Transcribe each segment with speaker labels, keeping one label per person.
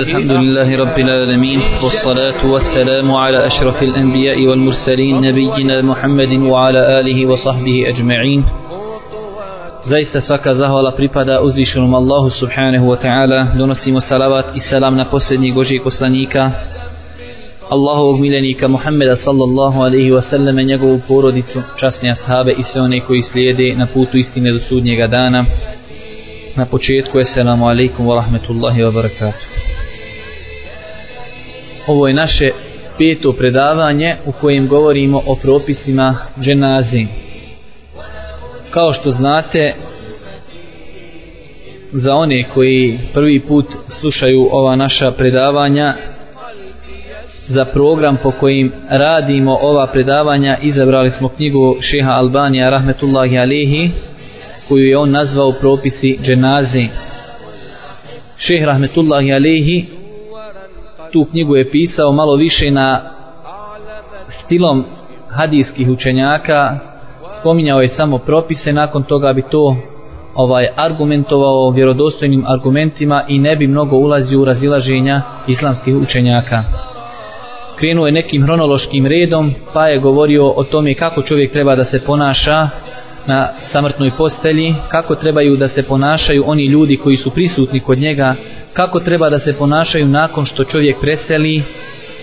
Speaker 1: الحمد لله رب العالمين والصلاة والسلام على أشرف الأنبياء والمرسلين نبينا محمد وعلى آله وصحبه أجمعين Zaista svaka zahvala pripada uzvišenom Allahu subhanahu wa ta'ala. Donosimo salavat i salam na posljednjeg Božijeg poslanika, Allahovog miljenika Muhammeda sallallahu alaihi wa sallam i njegovu porodicu, časne ashabe i sve one koji slijede na putu istine do sudnjega dana. Na početku je selamu alaikum wa rahmetullahi wa barakatuh. Ovo je naše peto predavanje u kojem govorimo o propisima dženazi. Kao što znate, za one koji prvi put slušaju ova naša predavanja, za program po kojim radimo ova predavanja, izabrali smo knjigu šeha Albanija rahmetullahi alihi, koju je on nazvao propisi dženazi. Šeh rahmetullahi alihi tu knjigu je pisao malo više na stilom hadijskih učenjaka, spominjao je samo propise, nakon toga bi to ovaj argumentovao vjerodostojnim argumentima i ne bi mnogo ulazio u razilaženja islamskih učenjaka. Krenuo je nekim hronološkim redom, pa je govorio o tome kako čovjek treba da se ponaša na samrtnoj postelji, kako trebaju da se ponašaju oni ljudi koji su prisutni kod njega, kako treba da se ponašaju nakon što čovjek preseli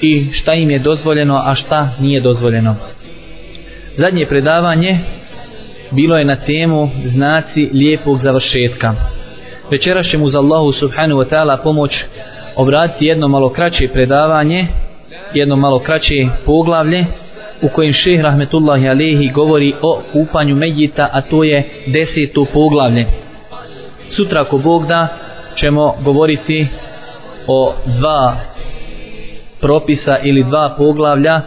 Speaker 1: i šta im je dozvoljeno, a šta nije dozvoljeno. Zadnje predavanje bilo je na temu znaci lijepog završetka. Večeras ćemo uz Allahu subhanahu wa ta'ala pomoć obratiti jedno malo kraće predavanje, jedno malo kraće poglavlje u kojem šeh rahmetullahi alehi govori o kupanju medjita, a to je deseto poglavlje. Sutra ako Bog da ćemo govoriti o dva propisa ili dva poglavlja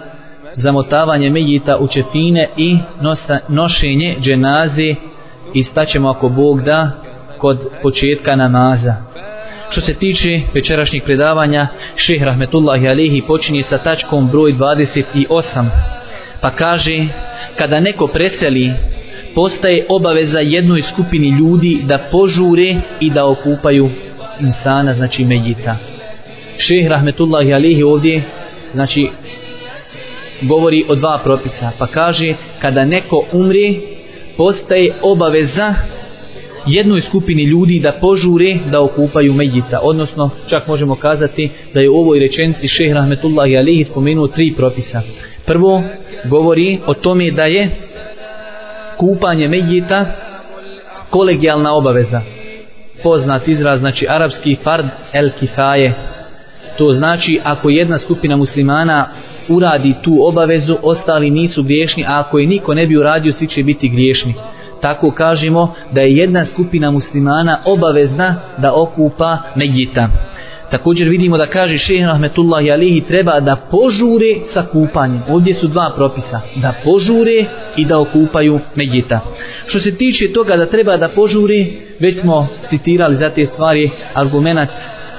Speaker 1: zamotavanje medjita u čefine i nosa, nošenje dženaze i staćemo ako Bog da kod početka namaza. Što se tiče večerašnjih predavanja, šeh rahmetullahi alihi počinje sa tačkom broj 28 pa kaže kada neko preseli postaje obaveza jednoj skupini ljudi da požure i da okupaju insana, znači medjita. Šeh rahmetullahi alihi ovdje znači govori o dva propisa pa kaže kada neko umri, postaje obaveza jednoj skupini ljudi da požure da okupaju medjita odnosno čak možemo kazati da je u ovoj rečenci šeh rahmetullahi alihi spomenuo tri propisa. Prvo govori o tome da je kupanje medjita kolegijalna obaveza. Poznat izraz znači arapski fard el kifaje. To znači ako jedna skupina muslimana uradi tu obavezu ostali nisu griješni a ako je niko ne bi uradio svi će biti griješni tako kažemo da je jedna skupina muslimana obavezna da okupa medjita Također vidimo da kaže šehr Ahmetullahi Alihi treba da požure sa kupanjem. Ovdje su dva propisa. Da požure i da okupaju medjita. Što se tiče toga da treba da požure, već smo citirali za te stvari argumentat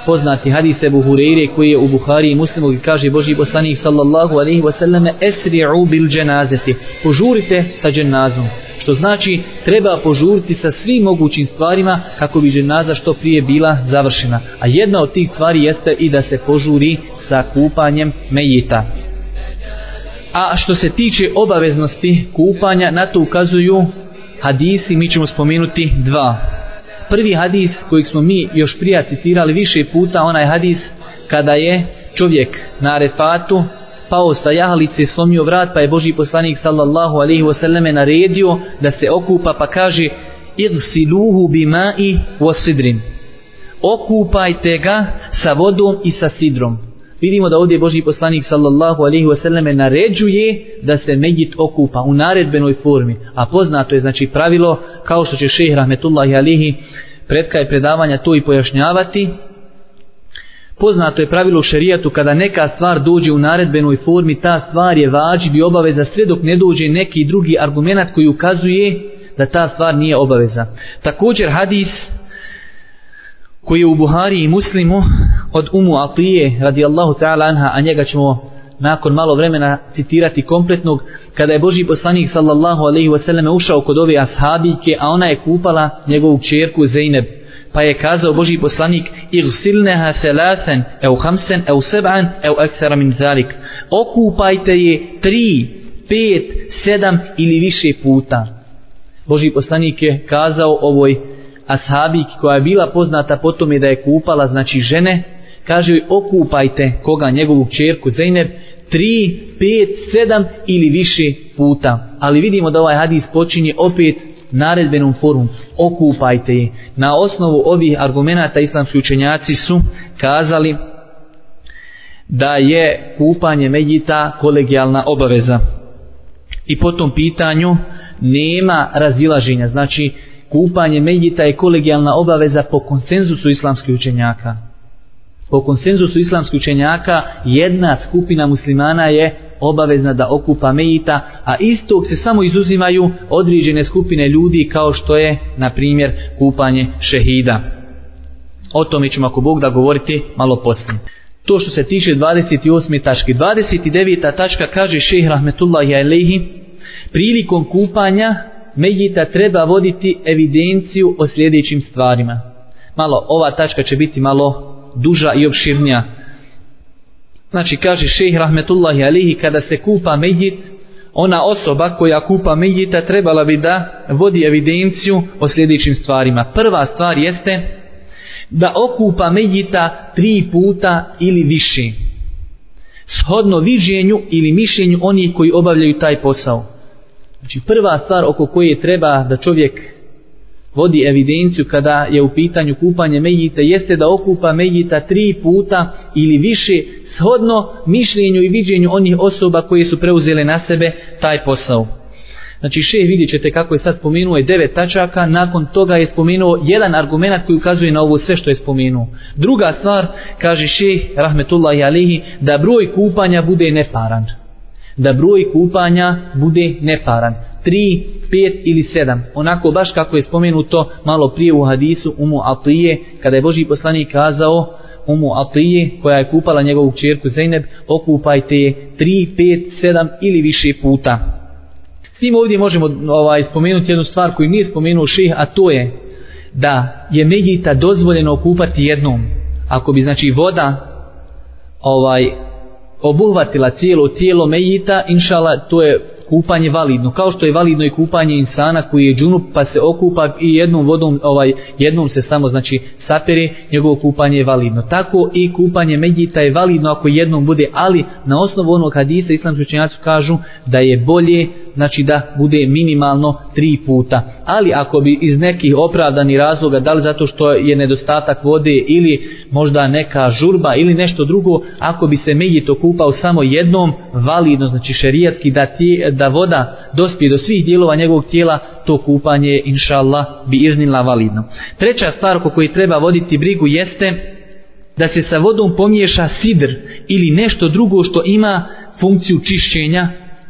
Speaker 1: poznati hadise Ebu Hureyre koji je u Buhari i Muslimu i kaže Boži poslanik sallallahu alaihi wasallam esri'u bil dženazeti. Požurite sa dženazom što znači treba požuriti sa svim mogućim stvarima kako bi dženaza što prije bila završena. A jedna od tih stvari jeste i da se požuri sa kupanjem mejita. A što se tiče obaveznosti kupanja, na to ukazuju hadisi, mi ćemo spomenuti dva. Prvi hadis kojeg smo mi još prija citirali više puta, onaj hadis kada je čovjek na refatu pao sa jahalice, slomio vrat, pa je Boži poslanik sallallahu alaihi wasallame naredio da se okupa, pa kaže idsiluhu bimai wasidrin. Okupajte ga sa vodom i sa sidrom. Vidimo da ovdje Boži poslanik sallallahu alaihi wasallam naređuje da se medjit okupa u naredbenoj formi. A poznato je znači pravilo, kao što će šehr rahmetullahi alaihi predkaj predavanja to i pojašnjavati, Poznato je pravilo u šerijatu kada neka stvar dođe u naredbenoj formi, ta stvar je vađib i obaveza sve dok ne dođe neki drugi argument koji ukazuje da ta stvar nije obaveza. Također hadis koji je u Buhari i Muslimu od Umu Atije radijallahu ta'ala anha, a njega ćemo nakon malo vremena citirati kompletnog, kada je Boži poslanik sallallahu alaihi wasallam ušao kod ove ashabike, a ona je kupala njegovu čerku Zeyneb Pa je kazao Boži poslanik Irsilneha selasen, eu hamsen, eu seban, eu eksera min zalik. Okupajte je tri, pet, sedam ili više puta. Boži poslanik je kazao ovoj ashabik koja je bila poznata po tome da je kupala, znači žene, kaže joj okupajte koga njegovu čerku Zeynep, tri, pet, sedam ili više puta. Ali vidimo da ovaj hadis počinje opet naredbenom formom, okupajte je. Na osnovu ovih argumenta islamski učenjaci su kazali da je kupanje medjita kolegijalna obaveza. I po tom pitanju nema razilaženja. Znači, kupanje medjita je kolegijalna obaveza po konsenzusu islamskih učenjaka. Po konsenzusu islamskih učenjaka jedna skupina muslimana je obavezna da okupa mejita, a istog se samo izuzimaju određene skupine ljudi kao što je, na primjer, kupanje šehida. O tome ćemo ako Bog da govoriti malo poslije. To što se tiče 28. tačke. 29. tačka kaže šehr Rahmetullahi Alehi, prilikom kupanja mejita treba voditi evidenciju o sljedećim stvarima. Malo, ova tačka će biti malo duža i opširnija. Znači, kaže šejh Rahmetullahi Alihi, kada se kupa Medjit, ona osoba koja kupa Medjita trebala bi da vodi evidenciju o sljedećim stvarima. Prva stvar jeste da okupa Medjita tri puta ili više. Shodno viđenju ili mišljenju onih koji obavljaju taj posao. Znači prva stvar oko koje treba da čovjek vodi evidenciju kada je u pitanju kupanje mejita jeste da okupa mejita tri puta ili više shodno mišljenju i viđenju onih osoba koje su preuzele na sebe taj posao. Znači šeh vidjet ćete kako je sad spomenuo je devet tačaka, nakon toga je spomenuo jedan argument koji ukazuje na ovo sve što je spomenuo. Druga stvar, kaže šeh, rahmetullahi alihi, da broj kupanja bude neparan da broj kupanja bude neparan. 3, 5 ili 7. Onako baš kako je spomenuto malo prije u hadisu Umu Atije, kada je Boži poslanik kazao Umu Atije, koja je kupala njegovu čerku Zeynep, okupajte je 3, 5, 7 ili više puta. S tim ovdje možemo ovaj, spomenuti jednu stvar koju nije spomenuo ših, a to je da je Medjita dozvoljeno okupati jednom. Ako bi znači voda ovaj obuhvatila cijelo tijelo Medjita, inšala, to je kupanje validno. Kao što je validno i kupanje insana koji je džunup pa se okupa i jednom vodom, ovaj, jednom se samo znači sapere, njegovo kupanje je validno. Tako i kupanje medjita je validno ako jednom bude, ali na osnovu onog hadisa islamski učenjaci kažu da je bolje znači da bude minimalno tri puta. Ali ako bi iz nekih opravdani razloga, da li zato što je nedostatak vode ili možda neka žurba ili nešto drugo, ako bi se medjit kupao samo jednom, validno, znači šerijatski, da, ti, da da voda dospije do svih dijelova njegovog tijela, to kupanje inša Allah, bi iznila validno. Treća stvar ko koji treba voditi brigu jeste da se sa vodom pomiješa sidr ili nešto drugo što ima funkciju čišćenja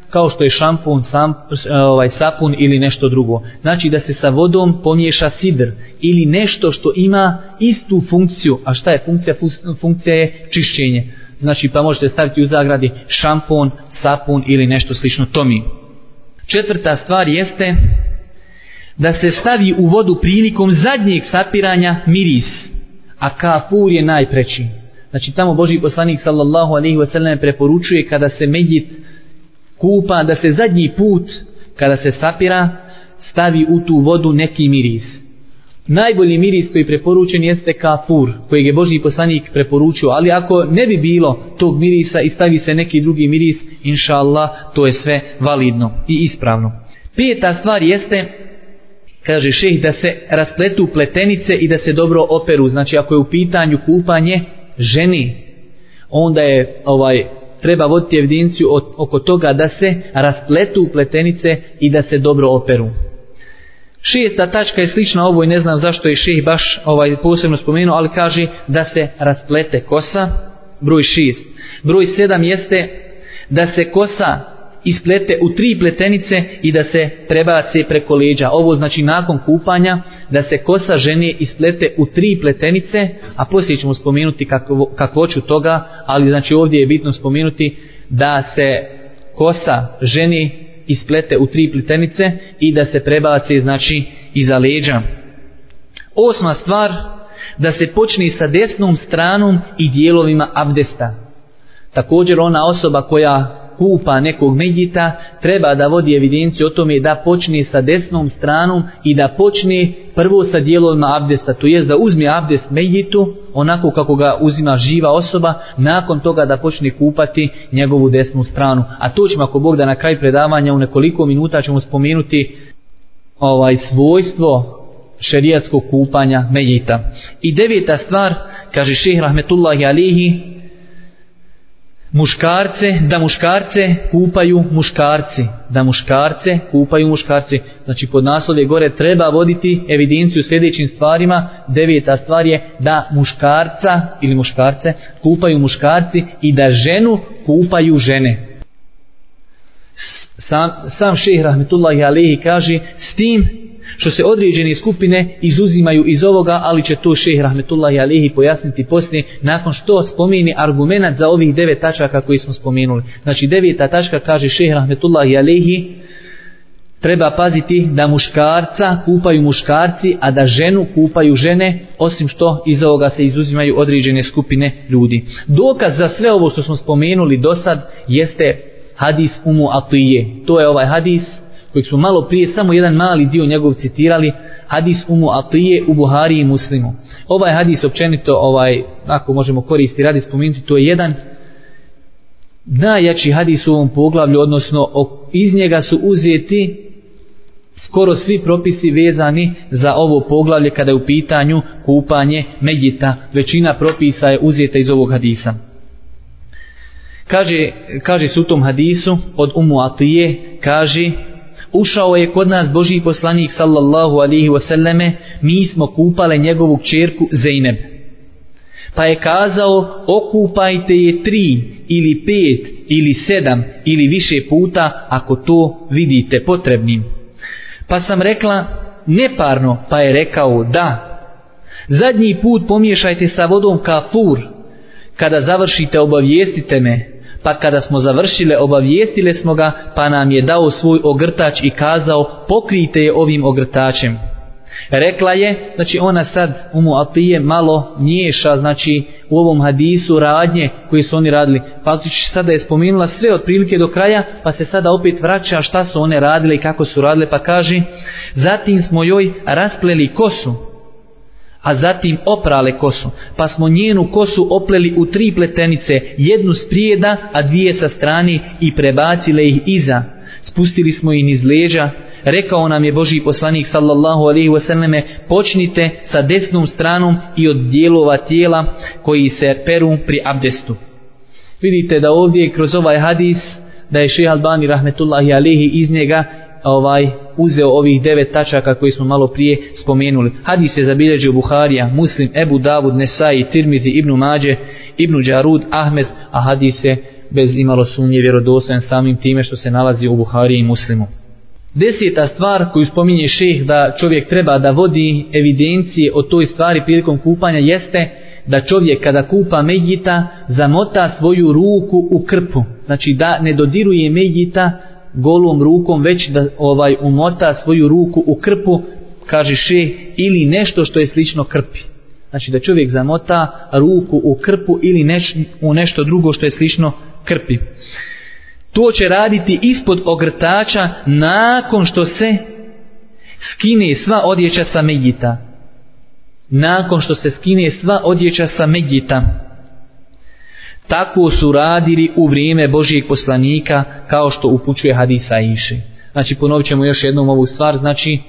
Speaker 1: kao što je šampun, sam, ovaj, sapun ili nešto drugo. Znači da se sa vodom pomiješa sidr ili nešto što ima istu funkciju. A šta je funkcija? Funkcija je čišćenje. Znači pa možete staviti u zagradi šampon, sapun ili nešto slično tomi. Četvrta stvar jeste da se stavi u vodu prilikom zadnjeg sapiranja miris. A kafur je najpreći. Znači tamo Boži poslanik sallallahu alaihi wasallam preporučuje kada se medjit kupa da se zadnji put kada se sapira stavi u tu vodu neki miris. Najbolji miris koji je preporučen jeste kafur kojeg je Boži poslanik preporučio, ali ako ne bi bilo tog mirisa i stavi se neki drugi miris, inša Allah, to je sve validno i ispravno. Peta stvar jeste, kaže šeh, da se raspletu pletenice i da se dobro operu. Znači ako je u pitanju kupanje ženi, onda je ovaj treba voditi evidenciju oko toga da se raspletu pletenice i da se dobro operu. Šesta tačka je slična ovoj, ne znam zašto je ših baš ovaj posebno spomenuo, ali kaže da se rasplete kosa, broj šest. Broj sedam jeste da se kosa isplete u tri pletenice i da se prebace preko leđa. Ovo znači nakon kupanja da se kosa žene isplete u tri pletenice, a poslije ćemo spomenuti kakvo, kakvoću toga, ali znači ovdje je bitno spomenuti da se kosa žene isplete u tri pletenice i da se prebace znači iza leđa. Osma stvar, da se počne sa desnom stranom i dijelovima abdesta. Također ona osoba koja kupa nekog medjita, treba da vodi evidenciju o tome da počne sa desnom stranom i da počne prvo sa dijelovima abdesta, to jest da uzme abdest medjitu, onako kako ga uzima živa osoba, nakon toga da počne kupati njegovu desnu stranu. A to ćemo ako Bog da na kraj predavanja u nekoliko minuta ćemo spomenuti ovaj svojstvo šerijatskog kupanja medjita. I deveta stvar, kaže šehr Rahmetullahi Alihi, muškarce, da muškarce kupaju muškarci, da muškarce kupaju muškarci. Znači pod naslovje gore treba voditi evidenciju sljedećim stvarima. Deveta stvar je da muškarca ili muškarce kupaju muškarci i da ženu kupaju žene. Sam, sam šehr Rahmetullahi Alehi kaže s tim što se određene skupine izuzimaju iz ovoga, ali će to šeh Rahmetullahi Alihi pojasniti poslije, nakon što spomeni argument za ovih devet tačaka koji smo spomenuli. Znači deveta tačka kaže šeh Rahmetullahi Alihi, treba paziti da muškarca kupaju muškarci, a da ženu kupaju žene, osim što iz ovoga se izuzimaju određene skupine ljudi. Dokaz za sve ovo što smo spomenuli do sad jeste hadis Umu Atije. To je ovaj hadis kojeg smo malo prije samo jedan mali dio njegov citirali, hadis Umu Atije u Buhari i Muslimu. Ovaj hadis općenito, ovaj, ako možemo koristiti radi spomenuti, to je jedan najjači hadis u ovom poglavlju, odnosno iz njega su uzeti skoro svi propisi vezani za ovo poglavlje kada je u pitanju kupanje medjita. Većina propisa je uzeta iz ovog hadisa. Kaže, kaže su u tom hadisu od Umu Atije, kaže ušao je kod nas Boži poslanik sallallahu alihi wasallame, mi smo kupale njegovu čerku Zeyneb. Pa je kazao, okupajte je tri ili pet ili sedam ili više puta ako to vidite potrebnim. Pa sam rekla, neparno, pa je rekao da. Zadnji put pomiješajte sa vodom kafur, kada završite obavijestite me, pa kada smo završile obavijestile smo ga pa nam je dao svoj ogrtač i kazao pokrijte je ovim ogrtačem. Rekla je znači ona sad umu atije malo miješa znači u ovom hadisu radnje koje su oni radili. Faktički sada je spomenula sve od prilike do kraja pa se sada opet vraća šta su one radile i kako su radile pa kaže zatim smo joj raspleli kosu a zatim oprale kosu, pa smo njenu kosu opleli u tri pletenice, jednu sprijeda, a dvije sa strani i prebacile ih iza. Spustili smo ih niz leđa, rekao nam je Boži poslanik sallallahu alaihi wasallame, počnite sa desnom stranom i od dijelova tijela koji se peru pri abdestu. Vidite da ovdje kroz ovaj hadis, da je šeha Albani rahmetullahi alaihi iz njega ovaj uzeo ovih devet tačaka koji smo malo prije spomenuli. Hadis je zabilježio Buharija, Muslim, Ebu Davud, Nesai, Tirmizi, Ibnu Mađe, Ibnu Đarud, Ahmed, a hadis je bez imalo sumnje vjerodostojan samim time što se nalazi u Buhariji i Muslimu. Deseta stvar koju spominje šeh da čovjek treba da vodi evidencije o toj stvari prilikom kupanja jeste da čovjek kada kupa medjita zamota svoju ruku u krpu. Znači da ne dodiruje medjita golom rukom već da ovaj umota svoju ruku u krpu kaže še ili nešto što je slično krpi. Znači da čovjek zamota ruku u krpu ili neš, u nešto drugo što je slično krpi. To će raditi ispod ogrtača nakon što se skine sva odjeća sa medjita nakon što se skine sva odjeća sa medjita tako su radili u vrijeme Božijeg poslanika kao što upućuje hadisa Iše. Znači ponovit ćemo još jednom ovu stvar, znači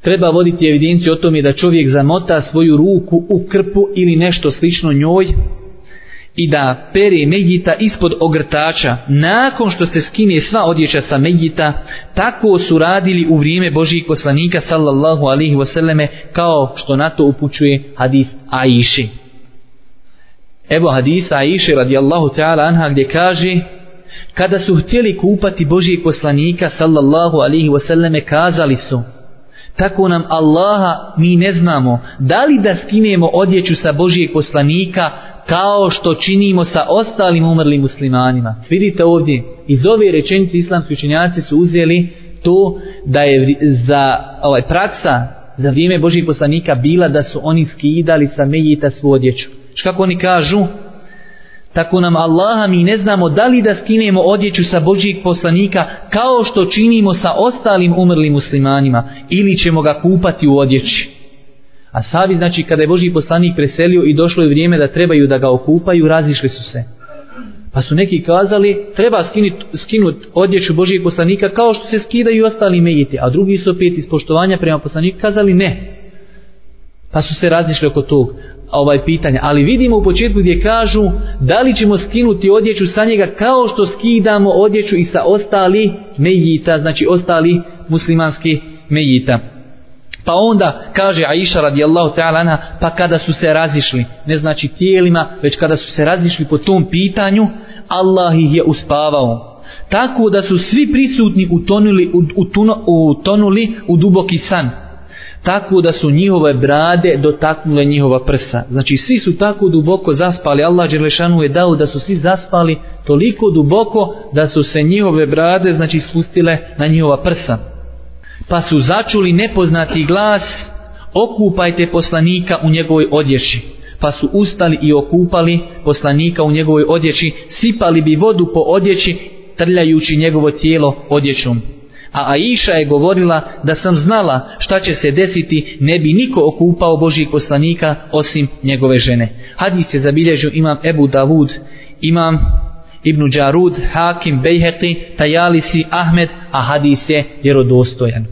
Speaker 1: treba voditi evidenciju o tome da čovjek zamota svoju ruku u krpu ili nešto slično njoj i da pere medjita ispod ogrtača nakon što se skine sva odjeća sa medjita tako su radili u vrijeme Božijeg poslanika sallallahu alihi wasallame kao što na to upućuje hadis Aiši. Evo hadisa Aisha radijallahu ta'ala anha gdje kaže kada su htjeli kupati Božijeg poslanika sallallahu alihi wasallame kazali su tako nam Allaha mi ne znamo da li da skinemo odjeću sa Božijeg poslanika kao što činimo sa ostalim umrlim muslimanima. Vidite ovdje, iz ove rečenice islamski učenjaci su uzeli to da je za ovaj praksa za vrijeme Božijeg poslanika bila da su oni skidali sa mejita svoju odjeću. Kako oni kažu? Tako nam Allaha mi ne znamo da li da skinemo odjeću sa Božijeg poslanika kao što činimo sa ostalim umrlim muslimanima ili ćemo ga kupati u odjeći. A savi znači kada je Božji poslanik preselio i došlo je vrijeme da trebaju da ga okupaju, razišli su se. Pa su neki kazali, treba skinut, skinut odjeću Božijeg poslanika kao što se skidaju i ostali mejiti. A drugi su opet iz poštovanja prema poslaniku kazali ne. Pa su se razišli oko tog ovaj pitanja. Ali vidimo u početku gdje kažu da li ćemo skinuti odjeću sa njega kao što skidamo odjeću i sa ostali mejita, znači ostali muslimanski mejita. Pa onda kaže Aisha radijallahu ta'ala anha, pa kada su se razišli, ne znači tijelima, već kada su se razišli po tom pitanju, Allah ih je uspavao. Tako da su svi prisutni utonuli, utuno, utonuli u duboki san. Tako da su njihove brade dotaknule njihova prsa. Znači svi su tako duboko zaspali. Allah Đerlešanu je dao da su svi zaspali toliko duboko da su se njihove brade znači spustile na njihova prsa pa su začuli nepoznati glas okupajte poslanika u njegovoj odjeći pa su ustali i okupali poslanika u njegovoj odjeći sipali bi vodu po odjeći trljajući njegovo tijelo odjećom a Aisha je govorila da sam znala šta će se desiti ne bi niko okupao Božijeg poslanika osim njegove žene hadis je zabilježio imam Ebu Davud imam Ibnu Đarud, Hakim, Bejheqi, Tajalisi, Ahmed, a hadis je vjerodostojan.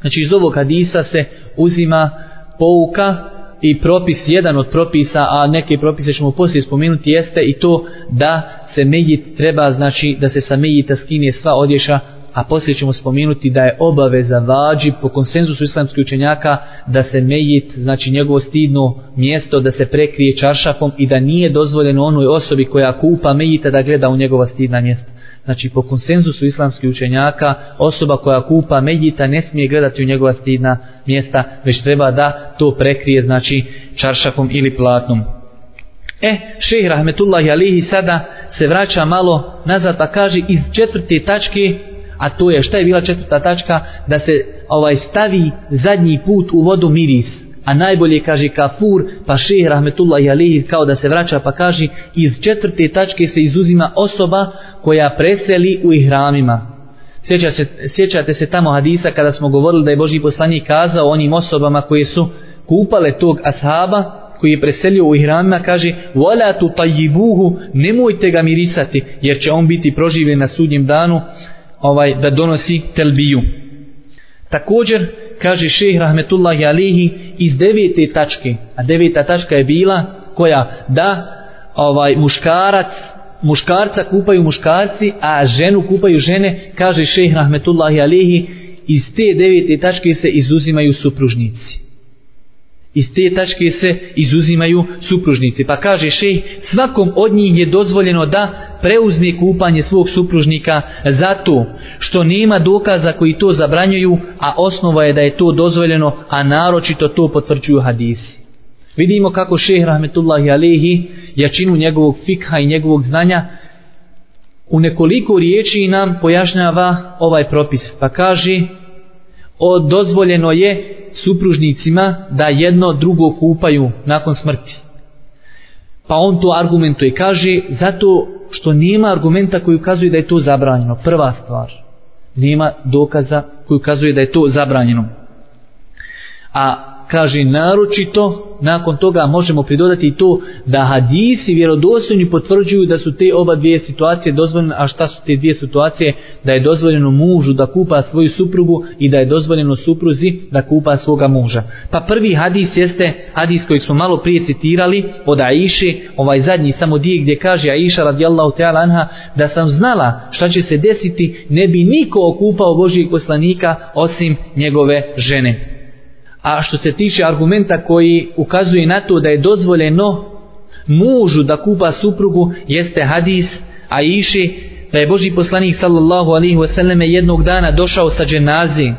Speaker 1: Znači iz ovog hadisa se uzima pouka i propis, jedan od propisa, a neke propise ćemo poslije spomenuti, jeste i to da se mejit treba, znači da se sa mejita skine sva odješa a poslije ćemo spomenuti da je obaveza vađi po konsenzusu islamskih učenjaka da se mejit, znači njegovo stidno mjesto da se prekrije čaršafom i da nije dozvoljeno onoj osobi koja kupa mejita da gleda u njegova stidna mjesta. Znači po konsenzusu islamskih učenjaka osoba koja kupa mejita ne smije gledati u njegova stidna mjesta već treba da to prekrije znači čaršafom ili platnom. E, šehr Rahmetullahi Alihi sada se vraća malo nazad pa kaže iz četvrte tačke a to je šta je bila četvrta tačka? Da se ovaj stavi zadnji put u vodu miris. A najbolje kaže kafur pa šeh rahmetullah i alihi kao da se vraća pa kaže iz četvrte tačke se izuzima osoba koja preseli u ihramima. Sjeća se, sjećate se tamo hadisa kada smo govorili da je Boži poslanik kazao onim osobama koje su kupale tog ashaba koji je preselio u ihramima kaže wala tu tajibuhu nemojte ga mirisati jer će on biti proživljen na sudnjem danu ovaj da donosi telbiju. Također kaže šejh rahmetullahi alihi iz devete tačke, a deveta tačka je bila koja da ovaj muškarac muškarca kupaju muškarci, a ženu kupaju žene, kaže šejh rahmetullahi alihi iz te devete tačke se izuzimaju supružnici iz te tačke se izuzimaju supružnici. Pa kaže šej, svakom od njih je dozvoljeno da preuzme kupanje svog supružnika zato što nema dokaza koji to zabranjuju, a osnova je da je to dozvoljeno, a naročito to potvrđuju hadisi. Vidimo kako šejh rahmetullahi alehi jačinu njegovog fikha i njegovog znanja u nekoliko riječi nam pojašnjava ovaj propis. Pa kaže, o, dozvoljeno je supružnicima da jedno drugo kupaju nakon smrti. Pa on to argumentuje. Kaže, zato što nema argumenta koji ukazuje da je to zabranjeno. Prva stvar. Nema dokaza koji ukazuje da je to zabranjeno. A kaže naročito nakon toga možemo pridodati to da hadisi vjerodostojni potvrđuju da su te oba dvije situacije dozvoljene a šta su te dvije situacije? Da je dozvoljeno mužu da kupa svoju suprugu i da je dozvoljeno supruzi da kupa svoga muža. Pa prvi hadis jeste hadis koji smo malo prije citirali od Aiše ovaj zadnji samo dio gdje kaže Aiša radijallahu ta'ala anha da sam znala šta će se desiti ne bi niko okupao Božijeg poslanika osim njegove žene. A što se tiče argumenta koji ukazuje na to da je dozvoljeno mužu da kupa suprugu, jeste hadis a iši da je Boži poslanik sallallahu alaihi wasallam jednog dana došao sa dženazi.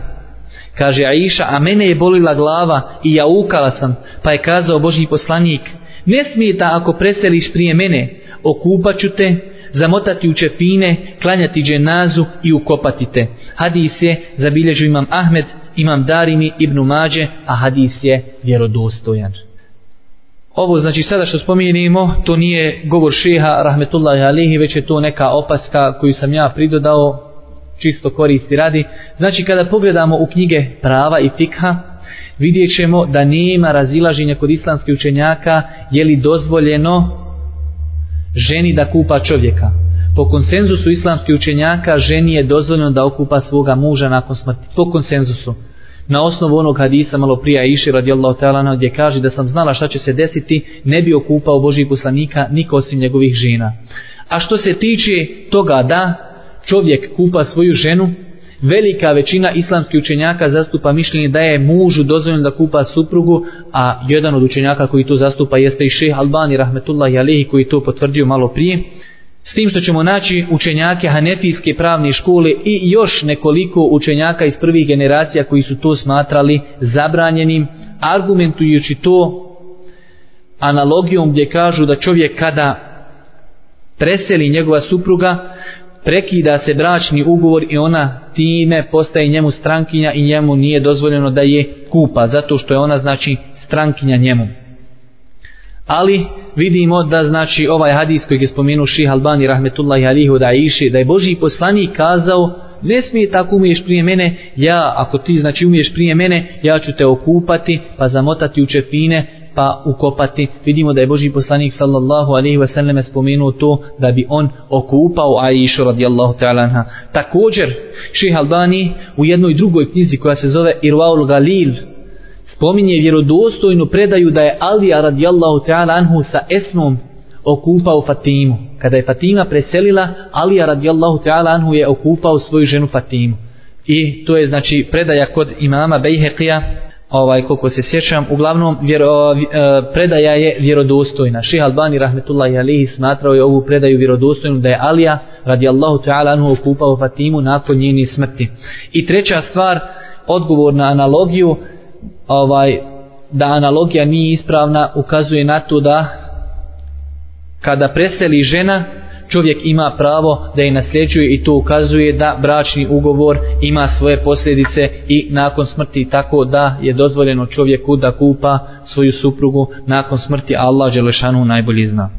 Speaker 1: Kaže Aisha, a mene je bolila glava i ja ukala sam, pa je kazao Boži poslanik, ne smijeta ako preseliš prije mene, okupaću te, zamotati u čepine, klanjati dženazu i ukopati te. Hadis je zabilježio imam Ahmed, imam Darimi, Ibnu Mađe, a hadis je vjerodostojan. Ovo znači sada što spominjemo, to nije govor šeha rahmetullahi alihi, već je to neka opaska koju sam ja pridodao, čisto koristi radi. Znači kada pogledamo u knjige prava i fikha, vidjet ćemo da nema razilaženja kod islamskih učenjaka je li dozvoljeno ženi da kupa čovjeka. Po konsenzusu islamskih učenjaka ženi je dozvoljeno da okupa svoga muža nakon smrti. Po konsenzusu. Na osnovu onog hadisa malo prija Iši radijallahu ta'ala gdje kaže da sam znala šta će se desiti, ne bi okupao Božih poslanika niko osim njegovih žena. A što se tiče toga da čovjek kupa svoju ženu, velika većina islamskih učenjaka zastupa mišljenje da je mužu dozvoljeno da kupa suprugu, a jedan od učenjaka koji to zastupa jeste i šeh Albani rahmetullahi alihi koji to potvrdio malo prije. S tim što ćemo naći učenjake Hanefijske pravne škole i još nekoliko učenjaka iz prvih generacija koji su to smatrali zabranjenim, argumentujući to analogijom gdje kažu da čovjek kada preseli njegova supruga, prekida se bračni ugovor i ona time postaje njemu strankinja i njemu nije dozvoljeno da je kupa, zato što je ona znači strankinja njemu. Ali vidimo da znači ovaj hadis koji je spomenuo Ših Albani rahmetullahi alihu da iši, da je Boži poslanik kazao ne smije tako umiješ prije mene, ja ako ti znači umiješ prije mene, ja ću te okupati pa zamotati u čepine pa ukopati. Vidimo da je Boži poslanik sallallahu alaihi wasallam spomenuo to da bi on okupao Aishu radijallahu ta'ala anha. Također, ših Albani u jednoj drugoj knjizi koja se zove Irwaul Galil spominje vjerodostojnu predaju da je Alija radijallahu ta'ala anhu sa esmom okupao Fatimu. Kada je Fatima preselila, Alija radijallahu ta'ala anhu je okupao svoju ženu Fatimu. I to je znači predaja kod imama Bejheqija, ovaj koliko se sjećam, uglavnom vjero, e, predaja je vjerodostojna. Ših Albani rahmetullahi alihi smatrao je ovu predaju vjerodostojnu da je Alija radijallahu ta'ala anhu okupao Fatimu nakon njeni smrti. I treća stvar, odgovor na analogiju, ovaj da analogija nije ispravna ukazuje na to da kada preseli žena čovjek ima pravo da je nasljeđuje i to ukazuje da bračni ugovor ima svoje posljedice i nakon smrti tako da je dozvoljeno čovjeku da kupa svoju suprugu nakon smrti Allah Želešanu najbolji zna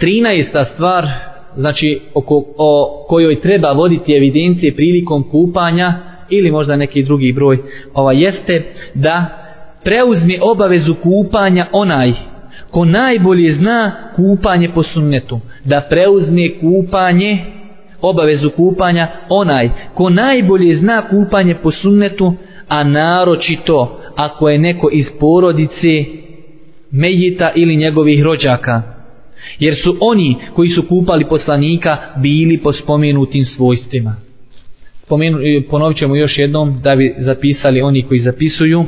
Speaker 1: 13. stvar znači oko, o kojoj treba voditi evidencije prilikom kupanja ili možda neki drugi broj ova jeste da preuzme obavezu kupanja onaj ko najbolje zna kupanje po sunnetu da preuzme kupanje obavezu kupanja onaj. Ko najbolje zna kupanje po sunnetu a naročito ako je neko iz porodice mejita ili njegovih rođaka. Jer su oni koji su kupali poslanika bili po spomenutim svojstvima. Spomenu, eh, ponovit ćemo još jednom da bi zapisali oni koji zapisuju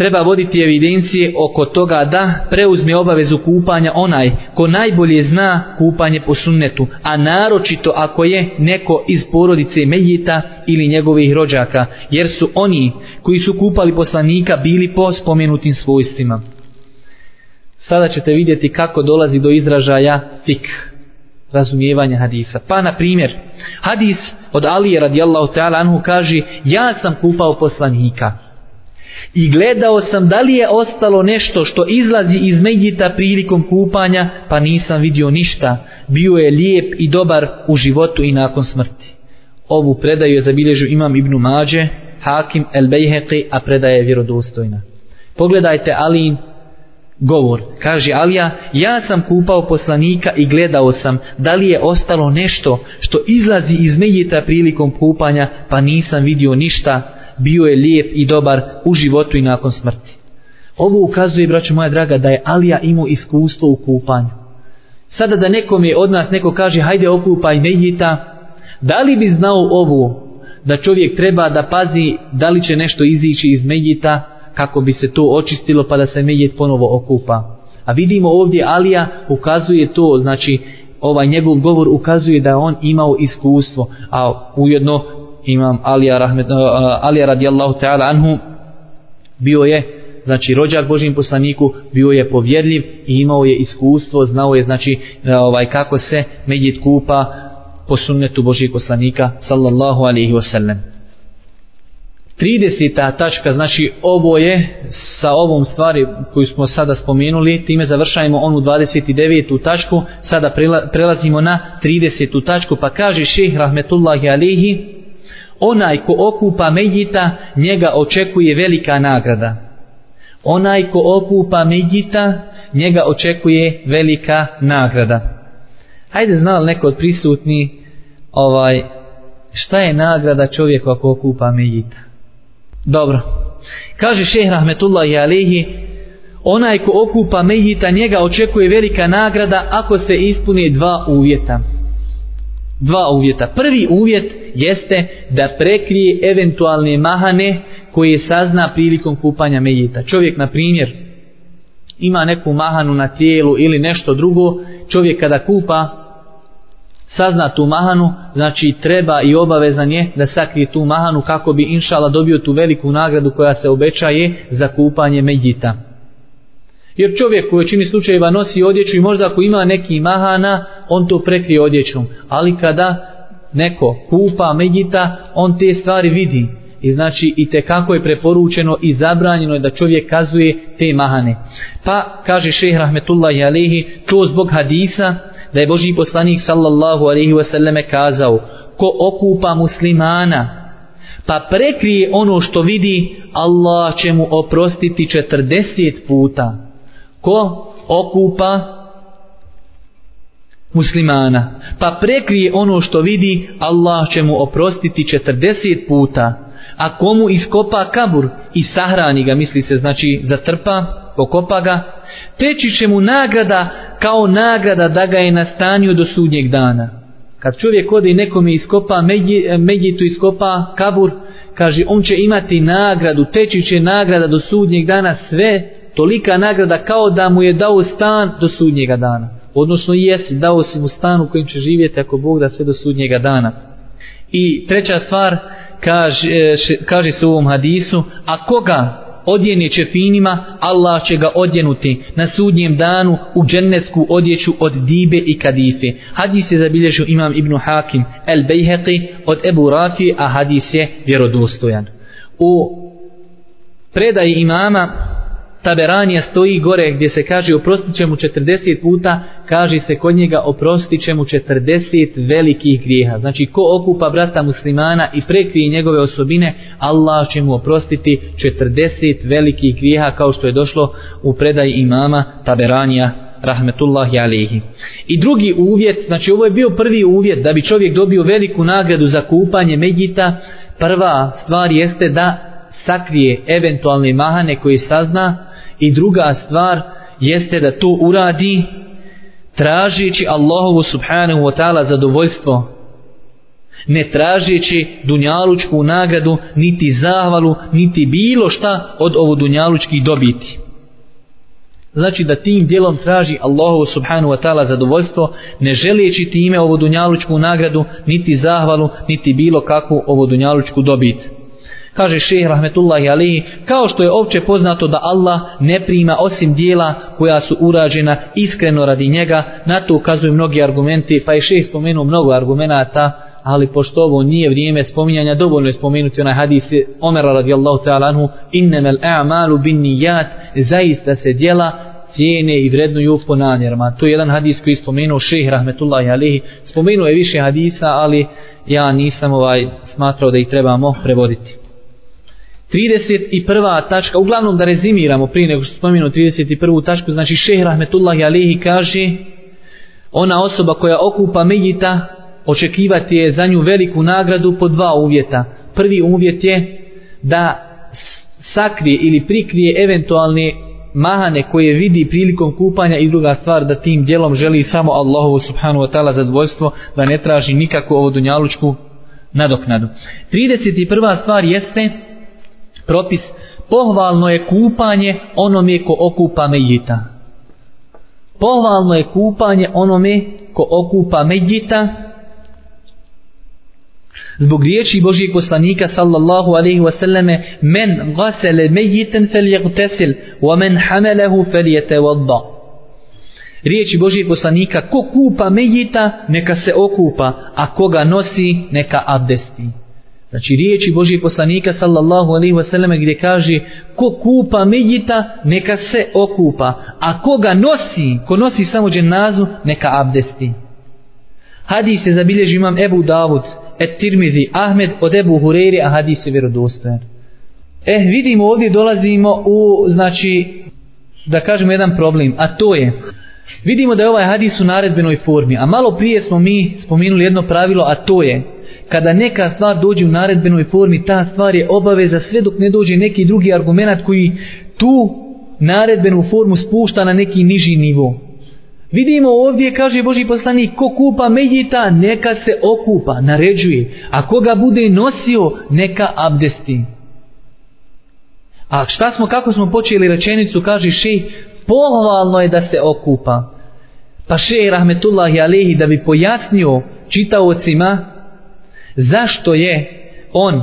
Speaker 1: treba voditi evidencije oko toga da preuzme obavezu kupanja onaj ko najbolje zna kupanje po sunnetu, a naročito ako je neko iz porodice Mejita ili njegovih rođaka, jer su oni koji su kupali poslanika bili po spomenutim svojstvima. Sada ćete vidjeti kako dolazi do izražaja fik razumijevanja hadisa. Pa na primjer, hadis od Alije radijallahu ta'ala anhu kaže ja sam kupao poslanika i gledao sam da li je ostalo nešto što izlazi iz Medjita prilikom kupanja pa nisam vidio ništa. Bio je lijep i dobar u životu i nakon smrti. Ovu predaju je zabilježio imam Ibnu Mađe, Hakim El Bejheqi, a predaja je vjerodostojna. Pogledajte Alin govor. Kaže Alija, ja sam kupao poslanika i gledao sam da li je ostalo nešto što izlazi iz Medjita prilikom kupanja pa nisam vidio ništa bio je lijep i dobar u životu i nakon smrti. Ovo ukazuje, braćo moja draga, da je Alija imao iskustvo u kupanju. Sada da nekom je od nas neko kaže, hajde okupaj Mejita, da li bi znao ovo, da čovjek treba da pazi da li će nešto izići iz Mejita, kako bi se to očistilo pa da se Mejit ponovo okupa. A vidimo ovdje Alija ukazuje to, znači ovaj njegov govor ukazuje da on imao iskustvo, a ujedno imam Alija, rahmet, uh, Alija radijallahu ta'ala anhu bio je znači rođak Božim poslaniku, bio je povjerljiv i imao je iskustvo, znao je znači eh, ovaj kako se medjit kupa po sunnetu Božijeg poslanika sallallahu alaihi wasallam. 30. tačka, znači ovo je sa ovom stvari koju smo sada spomenuli, time završajemo onu 29. tačku, sada prelazimo na 30. tačku, pa kaže ših rahmetullahi alihi, onaj ko okupa medjita, njega očekuje velika nagrada. Onaj ko okupa medjita, njega očekuje velika nagrada. Hajde znali neko od prisutni ovaj, šta je nagrada čovjeku ako okupa medjita? Dobro. Kaže šeh rahmetullahi alihi, onaj ko okupa medjita, njega očekuje velika nagrada ako se ispuni dva uvjeta. Dva uvjeta. Prvi uvjet jeste da prekrije eventualne mahane koje sazna prilikom kupanja medjita. Čovjek, na primjer, ima neku mahanu na tijelu ili nešto drugo, čovjek kada kupa sazna tu mahanu, znači treba i obavezan je da sakrije tu mahanu kako bi inšala dobio tu veliku nagradu koja se obećaje za kupanje medjita. Jer čovjek u većini slučajeva nosi odjeću i možda ako ima neki mahana, on to prekrije odjećom. Ali kada neko kupa medjita, on te stvari vidi. I znači i te kako je preporučeno i zabranjeno je da čovjek kazuje te mahane. Pa kaže šeheh rahmetullahi alihi, to zbog hadisa, da je Boži poslanik sallallahu alaihi wasallam kazao ko okupa muslimana pa prekrije ono što vidi Allah će mu oprostiti 40 puta ko okupa muslimana pa prekrije ono što vidi Allah će mu oprostiti 40 puta a komu iskopa kabur i sahrani ga misli se znači zatrpa pokopa ga teći će mu nagrada kao nagrada da ga je nastanio do sudnjeg dana. Kad čovjek ode i nekome iskopa, medjitu iskopa kabur, kaže on će imati nagradu, teći će nagrada do sudnjeg dana, sve tolika nagrada kao da mu je dao stan do sudnjega dana. Odnosno jesi, dao si mu stan u kojim će živjeti ako Bog da sve do sudnjega dana. I treća stvar, kaže, e, kaže se u ovom hadisu, a koga odjeni čefinima, Allah će ga odjenuti na sudnjem danu u džennetsku odjeću od dibe i kadife. Hadis je zabilježio imam Ibn Hakim el Bejheqi od Ebu Rafi, a hadis je vjerodostojan. U predaji imama Taberanija stoji gore gdje se kaže oprostit će mu 40 puta, kaže se kod njega oprostit će mu 40 velikih grijeha. Znači ko okupa brata muslimana i prekrije njegove osobine, Allah će mu oprostiti 40 velikih grijeha kao što je došlo u predaji imama Taberanija rahmetullahi alihi. I drugi uvjet, znači ovo je bio prvi uvjet da bi čovjek dobio veliku nagradu za kupanje medjita, prva stvar jeste da sakrije eventualne mahane koje sazna I druga stvar jeste da to uradi tražići Allahovu subhanahu wa ta'ala zadovoljstvo. Ne tražići dunjalučku nagradu, niti zahvalu, niti bilo šta od ovo dunjalučki dobiti. Znači da tim dijelom traži Allahovu subhanahu wa ta'ala zadovoljstvo, ne želijeći time ovo dunjalučku nagradu, niti zahvalu, niti bilo kakvu ovo dunjalučku dobiti kaže šeheh rahmetullahi alihi, kao što je opće poznato da Allah ne prima osim dijela koja su urađena iskreno radi njega, na to ukazuju mnogi argumenti, pa je šeheh spomenuo mnogo argumenata, ali pošto ovo nije vrijeme spominjanja, dovoljno je spomenuti onaj hadis Omera radijallahu ta'ala anhu, innemel a'malu bin nijat, zaista se dijela cijene i vrednuju po namjerama. To je jedan hadis koji je spomenuo šeheh rahmetullahi alihi, spomenuo je više hadisa, ali ja nisam ovaj smatrao da ih trebamo prevoditi. 31. tačka, uglavnom da rezimiramo prije nego što spomenu 31. tačku, znači šehr Rahmetullahi Alihi kaže ona osoba koja okupa medjita očekivati je za nju veliku nagradu po dva uvjeta. Prvi uvjet je da sakrije ili prikrije eventualne mahane koje vidi prilikom kupanja i druga stvar da tim dijelom želi samo Allahu subhanahu wa ta'ala zadovoljstvo da ne traži nikakvu ovo dunjalučku nadoknadu. 31. stvar jeste propis, pohvalno je kupanje onome ko okupa medjita. Pohvalno je kupanje onome ko okupa medjita, zbog riječi Božijeg poslanika sallallahu alaihi wasallame men gasele mejiten fel jagtesil wa men hamelehu fel jete riječi Božijeg poslanika ko kupa mejita neka se okupa a koga nosi neka abdesti. Znači riječi Božijeg poslanika sallallahu alaihi wasallam gdje kaže ko kupa mejita neka se okupa a koga nosi, ko nosi samo dženazu neka abdesti. Hadis je zabilježi imam Ebu Davud, et Tirmizi, Ahmed od Ebu Hureyri, a hadis je vjerodostojan. Eh, vidimo ovdje dolazimo u, znači, da kažemo jedan problem, a to je, vidimo da je ovaj hadis u naredbenoj formi, a malo prije smo mi spominuli jedno pravilo, a to je, kada neka stvar dođe u naredbenoj formi, ta stvar je obaveza sve dok ne dođe neki drugi argument koji tu naredbenu formu spušta na neki niži nivo. Vidimo ovdje, kaže Boži poslanik, ko kupa medjita, neka se okupa, naređuje. A koga bude nosio, neka abdesti. A šta smo, kako smo počeli rečenicu, kaže šej, pohvalno je da se okupa. Pa šej, rahmetullahi alehi, da bi pojasnio čitaocima, zašto je on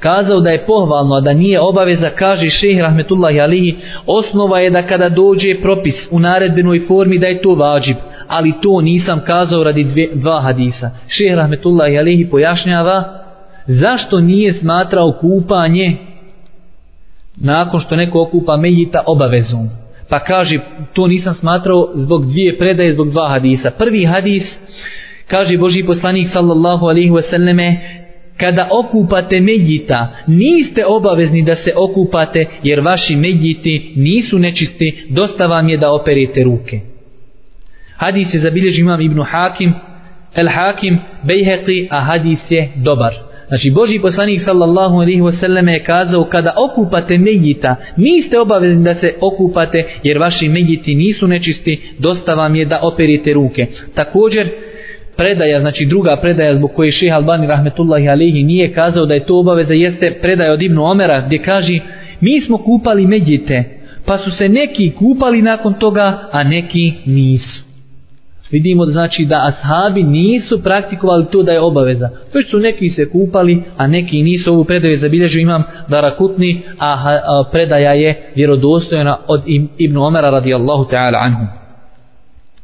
Speaker 1: kazao da je pohvalno, a da nije obaveza, kaže šehr rahmetullahi alihi, osnova je da kada dođe propis u naredbenoj formi da je to vađib, ali to nisam kazao radi dve, dva hadisa. Šehr rahmetullahi alihi pojašnjava zašto nije smatrao kupanje nakon što neko okupa mejita obavezom. Pa kaže, to nisam smatrao zbog dvije predaje, zbog dva hadisa. Prvi hadis, kaže Boži poslanik sallallahu alaihi wasallame, kada okupate medjita, niste obavezni da se okupate, jer vaši medjiti nisu nečisti, dosta vam je da operete ruke. Hadis je zabilježi imam Ibn Hakim, El Hakim, Bejheqi, a hadis je dobar. Znači, Boži poslanik sallallahu alaihi wasallam je kazao, kada okupate medjita, niste obavezni da se okupate, jer vaši medjiti nisu nečisti, dosta vam je da operite ruke. Također, predaja, znači druga predaja zbog koje šeha Albani rahmetullahi alihi nije kazao da je to obaveza, jeste predaja od Ibnu Omera gdje kaže mi smo kupali medjite, pa su se neki kupali nakon toga, a neki nisu. Vidimo znači da ashabi nisu praktikovali to da je obaveza. Već su neki se kupali, a neki nisu. Ovu predaju zabilježio imam Darakutni, a, a predaja je vjerodostojna od Ibn Omera radijallahu ta'ala anhu.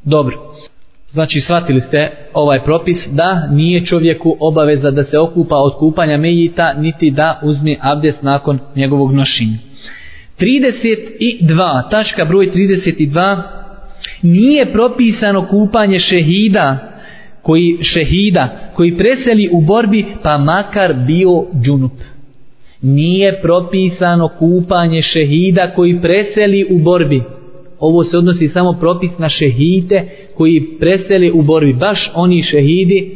Speaker 1: Dobro. Znači, shvatili ste ovaj propis da nije čovjeku obaveza da se okupa od kupanja mejita, niti da uzme abdest nakon njegovog nošenja. 32, tačka broj 32, nije propisano kupanje šehida, koji šehida, koji preseli u borbi, pa makar bio džunup. Nije propisano kupanje šehida koji preseli u borbi ovo se odnosi samo propis na šehide koji preseli u borbi. Baš oni šehidi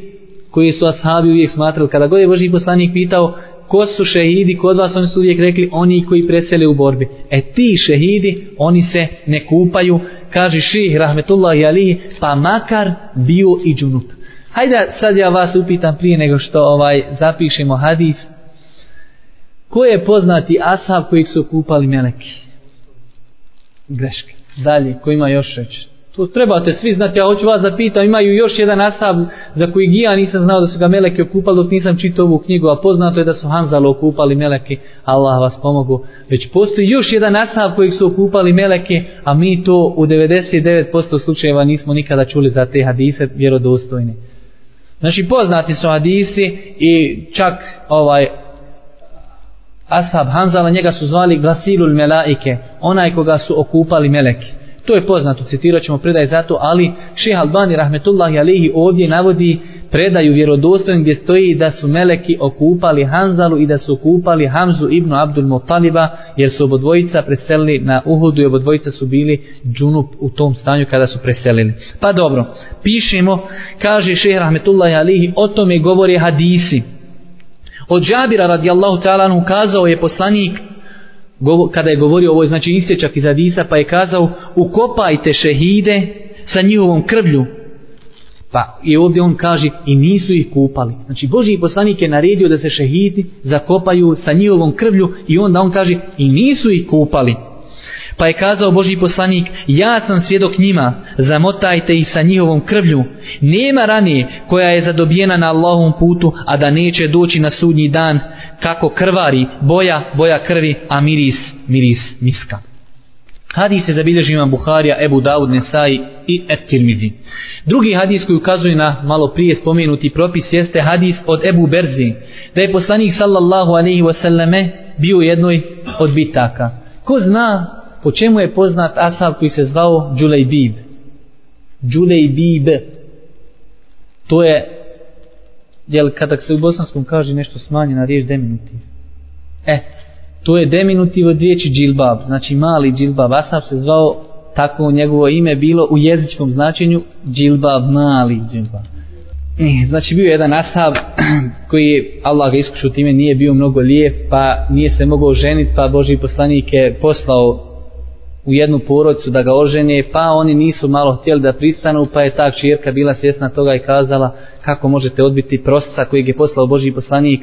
Speaker 1: koji su ashabi uvijek smatrali. Kada god je Boži poslanik pitao ko su šehidi kod vas, oni su uvijek rekli oni koji preseli u borbi. E ti šehidi, oni se ne kupaju, kaže ših, rahmetullahi alihi, pa makar bio i džunup. Hajde sad ja vas upitam prije nego što ovaj zapišemo hadis. Ko je poznati ashab kojih su kupali meleki? Greška dalje, ko ima još reći. To trebate svi znati, ja hoću vas da pitam, imaju još jedan asab za koji ja nisam znao da su ga meleke okupali dok nisam čitao ovu knjigu, a poznato je da su Hanzalo okupali meleke, Allah vas pomogu. Već postoji još jedan asab kojeg su okupali meleke, a mi to u 99% slučajeva nismo nikada čuli za te hadise vjerodostojne. Znači poznati su hadisi i čak ovaj ashab Hanzala, njega su zvali glasilul melaike, onaj koga su okupali meleki. To je poznato, citirat ćemo predaj zato, ali šeha Albani rahmetullahi alihi ovdje navodi predaju vjerodostojnim gdje stoji da su meleki okupali Hanzalu i da su okupali Hamzu ibn Abdul Mutaliba jer su obodvojica preselili na Uhudu i obodvojica su bili džunup u tom stanju kada su preselili. Pa dobro, pišemo, kaže šeha rahmetullahi alihi, o tome govori hadisi. Od Džabira radijallahu ta'ala kazao je poslanik kada je govorio ovo znači istječak iz Adisa pa je kazao ukopajte šehide sa njihovom krvlju. Pa i ovdje on kaže i nisu ih kupali. Znači Boži poslanik je naredio da se šehidi zakopaju sa njihovom krvlju i onda on kaže i nisu ih kupali. Pa je kazao Boži poslanik, ja sam svjedok njima, zamotajte ih sa njihovom krvlju. Nema ranije koja je zadobijena na Allahom putu, a da neće doći na sudnji dan, kako krvari, boja, boja krvi, a miris, miris miska. Hadis se zabilježi imam Buharija, Ebu Dawud, Nesai i Et-Tirmizi. Drugi hadis koji ukazuje na malo prije spomenuti propis jeste hadis od Ebu Berzi, da je poslanik sallallahu alaihi wasallame bio u jednoj od bitaka. Ko zna po čemu je poznat asab koji se zvao Džulejbib? Džulejbib. To je, jel kada se u bosanskom kaže nešto smanje na riječ deminutiv. E, to je deminutiv od riječi džilbab, znači mali džilbab. Asab se zvao tako njegovo ime bilo u jezičkom značenju džilbab, mali džilbab. E, znači bio je jedan asab koji je, Allah ga iskušao time, nije bio mnogo lijep, pa nije se mogao ženiti, pa Boži poslanik je poslao u jednu porodicu da ga oženje, pa oni nisu malo htjeli da pristanu, pa je ta čirka bila svjesna toga i kazala kako možete odbiti prosca kojeg je poslao Boži poslanik,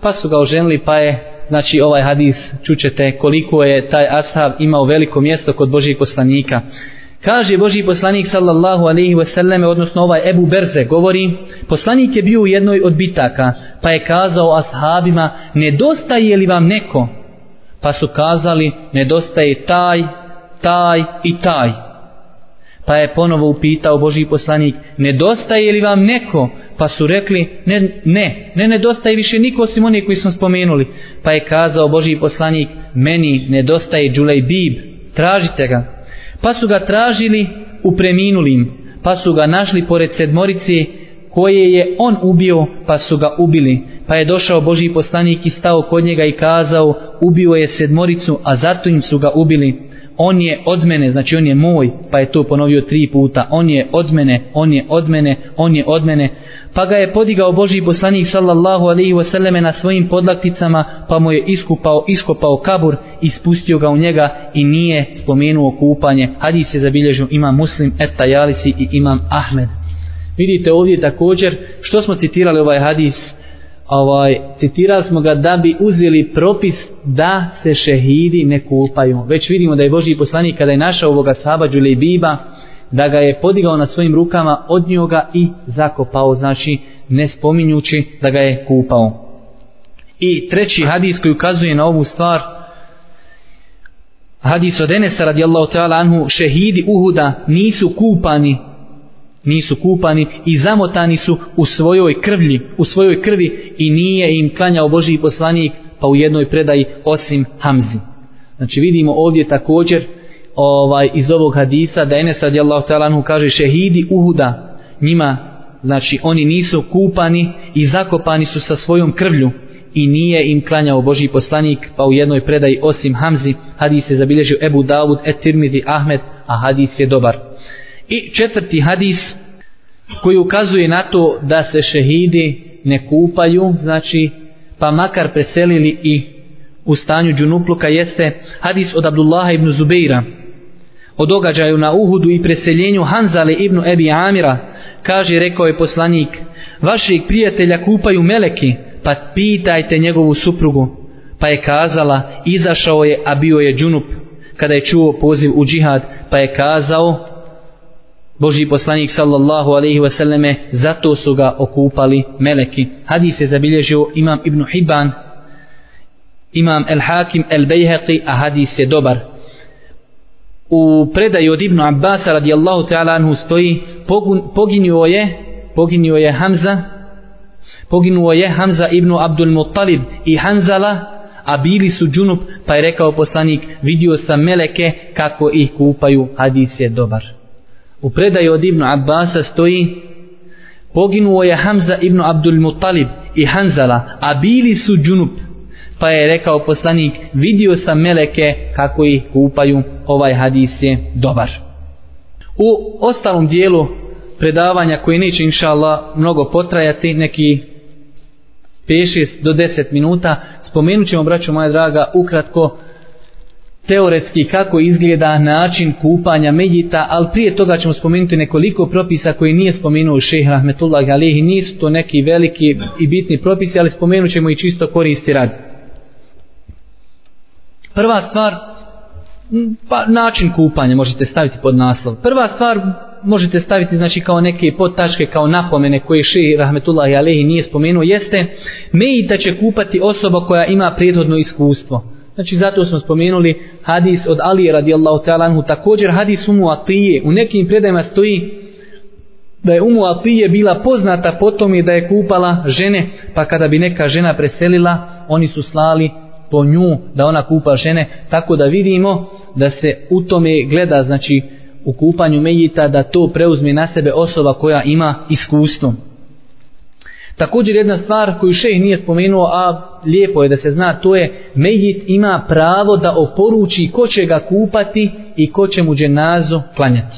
Speaker 1: pa su ga oženili, pa je znači ovaj hadis čućete koliko je taj ashab imao veliko mjesto kod Božih poslanika. Kaže Boži poslanik sallallahu alaihi wasallam, odnosno ovaj Ebu Berze govori, poslanik je bio u jednoj od bitaka, pa je kazao ashabima, nedostaje li vam neko? Pa su kazali, nedostaje taj, taj i taj. Pa je ponovo upitao Boži poslanik, nedostaje li vam neko? Pa su rekli, ne, ne, ne nedostaje više niko osim onih koji smo spomenuli. Pa je kazao Boži poslanik, meni nedostaje Đulej Bib, tražite ga. Pa su ga tražili u preminulim, pa su ga našli pored sedmorice koje je on ubio, pa su ga ubili. Pa je došao Boži poslanik i stao kod njega i kazao, ubio je sedmoricu, a zato im su ga ubili on je od mene, znači on je moj, pa je to ponovio tri puta, on je od mene, on je od mene, on je od mene, pa ga je podigao Boži poslanik sallallahu alaihi wasallam na svojim podlakticama, pa mu je iskupao, iskopao kabur i spustio ga u njega i nije spomenuo kupanje. Hadis je zabilježio imam muslim, etta jalisi i imam Ahmed. Vidite ovdje također, što smo citirali ovaj hadis, ovaj, citirali smo ga da bi uzeli propis da se šehidi ne kupaju. Već vidimo da je Boži poslanik kada je našao ovoga sahaba Biba, da ga je podigao na svojim rukama od njoga i zakopao, znači ne spominjući da ga je kupao. I treći hadis koji ukazuje na ovu stvar, hadis od Enesa radijallahu ta'ala anhu, šehidi Uhuda nisu kupani nisu kupani i zamotani su u svojoj krvlji, u svojoj krvi i nije im klanjao Božiji poslanik pa u jednoj predaji osim Hamzi. Znači vidimo ovdje također ovaj iz ovog hadisa da Enes radijallahu ta'ala kaže šehidi Uhuda njima znači oni nisu kupani i zakopani su sa svojom krvlju i nije im klanjao Božji poslanik pa u jednoj predaji osim Hamzi hadis je zabilježio Ebu Davud et Tirmizi Ahmed a hadis je dobar I četvrti hadis koji ukazuje na to da se šehidi ne kupaju, znači pa makar preselili i u stanju džunupluka jeste hadis od Abdullaha ibn Zubeira. O događaju na Uhudu i preseljenju Hanzale ibn Ebi Amira kaže rekao je poslanik vašeg prijatelja kupaju meleki pa pitajte njegovu suprugu. Pa je kazala izašao je a bio je džunup. Kada je čuo poziv u džihad pa je kazao Boži poslanik sallallahu alaihi wasallame zato su ga okupali meleki. Hadis je zabilježio imam Ibn Hibban, imam El Hakim El Bejheqi, a hadis je dobar. U predaju od Ibn Abbas radijallahu ta'ala anhu stoji poginuo je poginuo je Hamza poginuo je Hamza ibn Abdul Muttalib i Hanzala a bili su džunup pa je rekao poslanik vidio sam meleke kako ih kupaju hadis je dobar U predaju od Ibnu Abbasa stoji Poginuo je Hamza ibn Abdul Muttalib i Hanzala, a bili su džunup. Pa je rekao poslanik, vidio sam meleke kako ih kupaju, ovaj hadis je dobar. U ostalom dijelu predavanja koji neće inša Allah mnogo potrajati, neki 5-6 do 10 minuta, spomenut ćemo, braćo moja draga, ukratko teoretski kako izgleda način kupanja medjita, ali prije toga ćemo spomenuti nekoliko propisa koji nije spomenuo šeha Rahmetullah Alihi, nisu to neki veliki i bitni propisi, ali spomenut ćemo i čisto koristi rad. Prva stvar, pa način kupanja možete staviti pod naslov. Prva stvar možete staviti znači kao neke podtačke kao napomene koje še rahmetullahi alehi nije spomenuo jeste mejita će kupati osoba koja ima prethodno iskustvo. Znači zato smo spomenuli hadis od Ali radijallahu ta'ala anhu. Također hadis Umu Atije. U nekim predajima stoji da je Umu Atije bila poznata potom tome da je kupala žene pa kada bi neka žena preselila oni su slali po nju da ona kupa žene. Tako da vidimo da se u tome gleda znači u kupanju mejita da to preuzme na sebe osoba koja ima iskustvo. Također jedna stvar koju šej nije spomenuo, a lijepo je da se zna, to je mejit ima pravo da oporuči ko će ga kupati i ko će mu dženazu klanjati.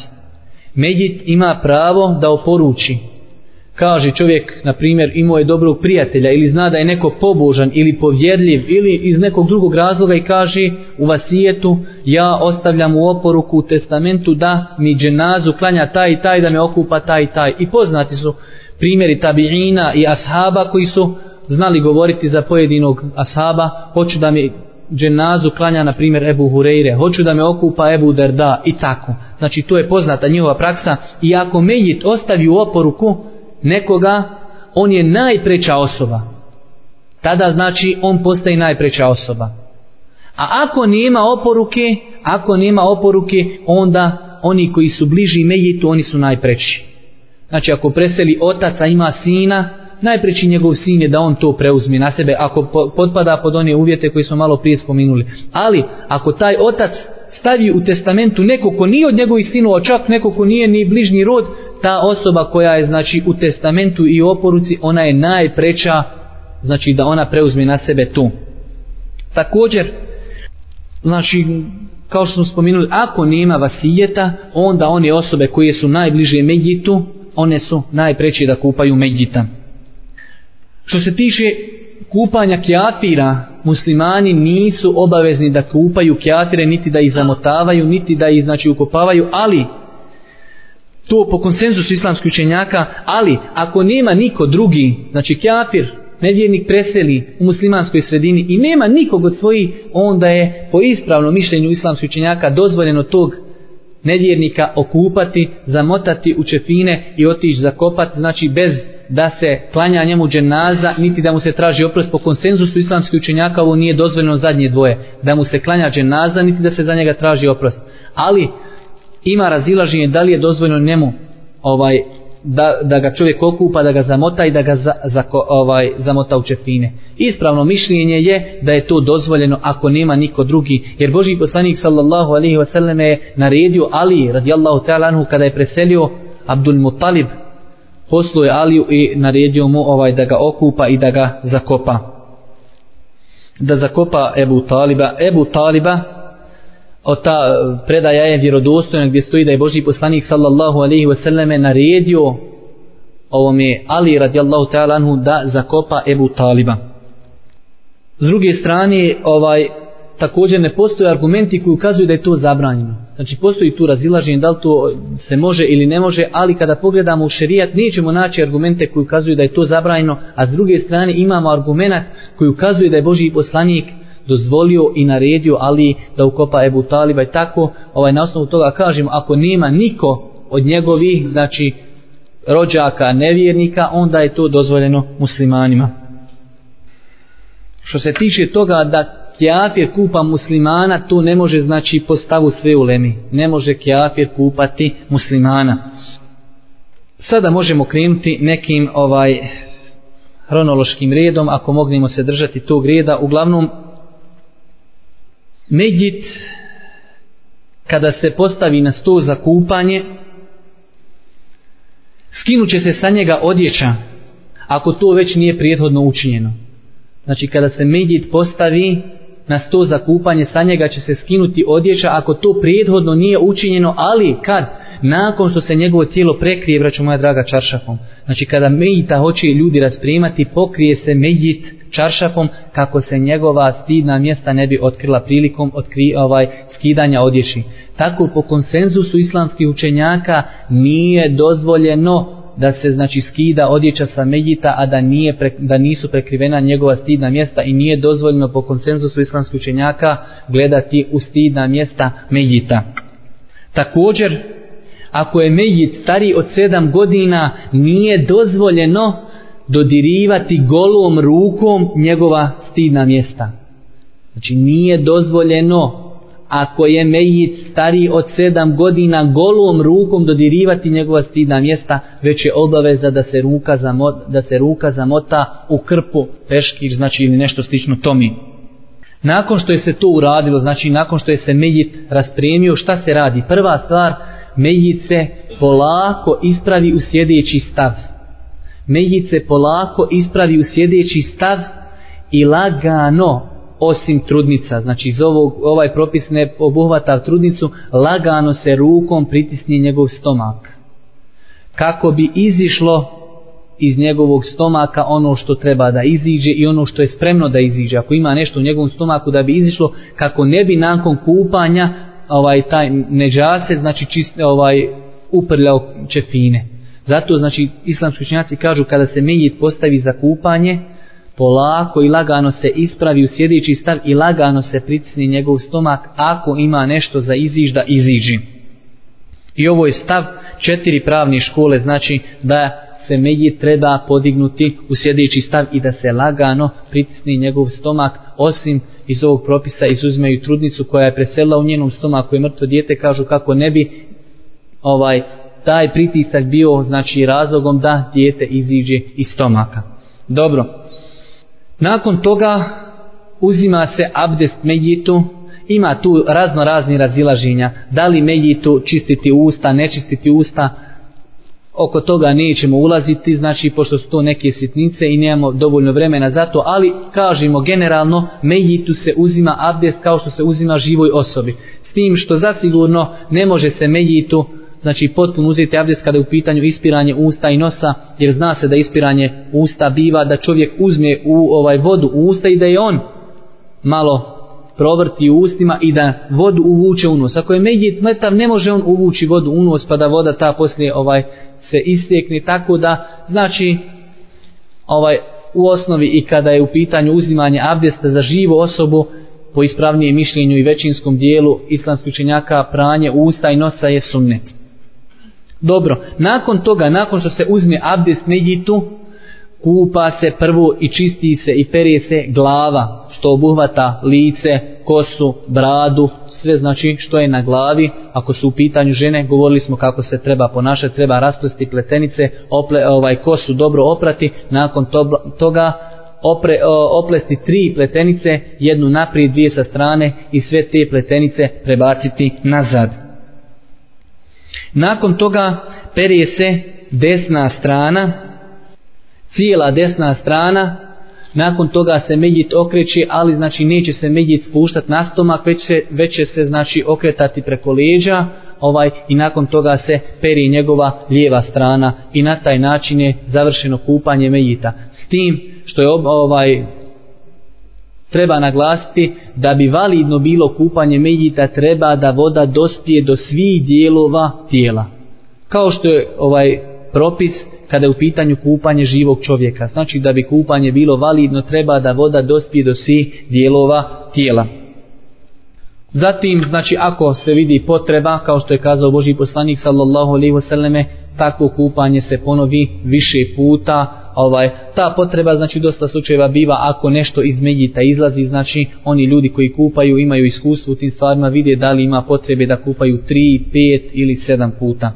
Speaker 1: Mejit ima pravo da oporuči kaže čovjek, na primjer, imao je dobrog prijatelja ili zna da je neko pobožan ili povjerljiv ili iz nekog drugog razloga i kaže u vasijetu ja ostavljam u oporuku u testamentu da mi dženazu klanja taj i taj da me okupa taj i taj. I poznati su primjeri tabiina i ashaba koji su znali govoriti za pojedinog ashaba, hoću da mi dženazu klanja na primjer Ebu Hureyre, hoću da me okupa Ebu Derda i tako. Znači to je poznata njihova praksa i ako Mejit ostavi u oporuku, nekoga, on je najpreća osoba. Tada znači on postaje najpreća osoba. A ako nema oporuke, ako nema oporuke, onda oni koji su bliži mejitu, oni su najpreći. Znači ako preseli otaca ima sina, najpreći njegov sin je da on to preuzme na sebe, ako potpada pod one uvjete koji smo malo prije spominuli. Ali ako taj otac stavi u testamentu neko ko nije od njegovih sinova, čak neko ko nije ni bližnji rod, ta osoba koja je znači u testamentu i oporuci, ona je najpreča znači da ona preuzme na sebe tu. Također, znači, kao što smo spomenuli, ako nema vasijeta, onda one osobe koje su najbliže Medjitu, one su najpreći da kupaju Medjita. Što se tiče kupanja kjafira, muslimani nisu obavezni da kupaju kjafire, niti da ih zamotavaju, niti da ih znači ukopavaju, ali to po konsenzusu islamskih učenjaka, ali ako nema niko drugi, znači kjafir, nevjernik preseli u muslimanskoj sredini i nema nikog od svojih, onda je po ispravnom mišljenju islamskih učenjaka dozvoljeno tog nevjernika okupati, zamotati u čefine i otići zakopati, znači bez da se klanja njemu dženaza, niti da mu se traži oprost po konsenzusu islamskih učenjaka, ovo nije dozvoljeno zadnje dvoje, da mu se klanja dženaza, niti da se za njega traži oprost. Ali, ima razilaženje da li je dozvoljeno njemu ovaj da, da ga čovjek okupa, da ga zamota i da ga za, za, ovaj, zamota u čefine. Ispravno mišljenje je da je to dozvoljeno ako nema niko drugi. Jer Boži poslanik sallallahu alaihi wasallam je naredio Ali radijallahu ta'ala anhu kada je preselio Abdul Muttalib posluje Aliju i naredio mu ovaj da ga okupa i da ga zakopa. Da zakopa Ebu Taliba. Ebu Taliba od ta eh, predaja je vjerodostojna gdje stoji da je Boži poslanik sallallahu alaihi wasallam naredio ovome Ali radijallahu ta'ala anhu da zakopa Ebu Taliba. S druge strane, ovaj, također ne postoje argumenti koji ukazuju da je to zabranjeno. Znači postoji tu razilaženje da li to se može ili ne može, ali kada pogledamo u šerijat nećemo naći argumente koji ukazuju da je to zabranjeno, a s druge strane imamo argumentat koji ukazuje da je Boži poslanik dozvolio i naredio Ali da ukopa Ebu Taliba i tako, ovaj, na osnovu toga kažemo, ako nema niko od njegovih, znači, rođaka, nevjernika, onda je to dozvoljeno muslimanima. Što se tiče toga da kjafir kupa muslimana, to ne može znači postavu sve u lemi. Ne može kjafir kupati muslimana. Sada možemo krenuti nekim ovaj hronološkim redom, ako mognemo se držati tog reda. Uglavnom, Medjit kada se postavi na sto za kupanje skinut će se sa njega odjeća ako to već nije prijethodno učinjeno. Znači kada se medjit postavi na sto za kupanje sa njega će se skinuti odjeća ako to prethodno nije učinjeno ali kad nakon što se njegovo tijelo prekrije braćo moja draga čaršafom znači kada mejita hoće ljudi rasprimati pokrije se mejit čaršafom kako se njegova stidna mjesta ne bi otkrila prilikom otkri, ovaj skidanja odjeći. Tako po konsenzusu islamskih učenjaka nije dozvoljeno da se znači skida odjeća sa Medjita, a da, nije pre, da nisu prekrivena njegova stidna mjesta i nije dozvoljeno po konsenzusu islamskih učenjaka gledati u stidna mjesta Medjita. Također, ako je Medjit stari od sedam godina, nije dozvoljeno dodirivati golom rukom njegova stidna mjesta. Znači nije dozvoljeno ako je mejit stari od sedam godina golom rukom dodirivati njegova stidna mjesta, već je obaveza da se ruka, zamot, da se ruka zamota u krpu peškir, znači ili nešto slično tomi. Nakon što je se to uradilo, znači nakon što je se mejit raspremio, šta se radi? Prva stvar, mejit se polako ispravi u sjedeći stav. Mejit se polako ispravi u sjedeći stav i lagano osim trudnica. Znači iz ovog, ovaj propis ne obuhvata trudnicu, lagano se rukom pritisni njegov stomak. Kako bi izišlo iz njegovog stomaka ono što treba da iziđe i ono što je spremno da iziđe. Ako ima nešto u njegovom stomaku da bi izišlo, kako ne bi nakon kupanja ovaj taj neđase, znači čist, ovaj uprljao čefine. Zato znači islamski učenjaci kažu kada se menjit postavi za kupanje, polako i lagano se ispravi u sjedeći stav i lagano se pritisni njegov stomak ako ima nešto za izižda iziđi. I ovo je stav četiri pravne škole, znači da se medji treba podignuti u sjedeći stav i da se lagano pritisni njegov stomak, osim iz ovog propisa izuzmeju trudnicu koja je preselila u njenom stomaku i mrtvo dijete, kažu kako ne bi ovaj taj pritisak bio znači razlogom da dijete iziđe iz stomaka. Dobro, Nakon toga uzima se abdest Mejitu, ima tu razno razni razilaženja, da li Mejitu čistiti usta, ne čistiti usta, oko toga nećemo ulaziti, znači pošto su to neke sitnice i nemamo dovoljno vremena za to, ali kažemo generalno Mejitu se uzima abdest kao što se uzima živoj osobi. S tim što zasigurno ne može se Mejitu znači potpuno uzeti abdest kada je u pitanju ispiranje usta i nosa, jer zna se da ispiranje usta biva da čovjek uzme u ovaj vodu u usta i da je on malo provrti u ustima i da vodu uvuče u nos. Ako je medjit mrtav, ne može on uvući vodu u nos pa da voda ta poslije ovaj se istekne tako da znači ovaj u osnovi i kada je u pitanju uzimanje abdesta za živu osobu po ispravnijem mišljenju i većinskom dijelu islamskih učenjaka pranje usta i nosa je sunnet. Dobro, nakon toga, nakon što se uzme abdest medjitu, kupa se prvo i čisti se i perije se glava, što obuhvata lice, kosu, bradu, sve znači što je na glavi, ako su u pitanju žene, govorili smo kako se treba ponašati, treba rasplesti pletenice, ople, ovaj kosu dobro oprati, nakon to, toga opre, o, oplesti tri pletenice, jednu naprijed, dvije sa strane i sve te pletenice prebaciti nazad. Nakon toga perije se desna strana, cijela desna strana, nakon toga se medjit okreće, ali znači neće se medjit spuštati na stomak, već, se, već će se znači okretati preko leđa, ovaj i nakon toga se peri njegova lijeva strana i na taj način je završeno kupanje mejita. S tim što je ovaj treba naglasiti da bi validno bilo kupanje medjita treba da voda dospije do svih dijelova tijela. Kao što je ovaj propis kada je u pitanju kupanje živog čovjeka. Znači da bi kupanje bilo validno treba da voda dospije do svih dijelova tijela. Zatim, znači, ako se vidi potreba, kao što je kazao Boži poslanik, sallallahu alaihi wasallame, tako kupanje se ponovi više puta, ovaj ta potreba znači dosta slučajeva biva ako nešto iz Mejita izlazi znači oni ljudi koji kupaju imaju iskustvo u tim stvarima vide da li ima potrebe da kupaju 3, 5 ili 7 puta.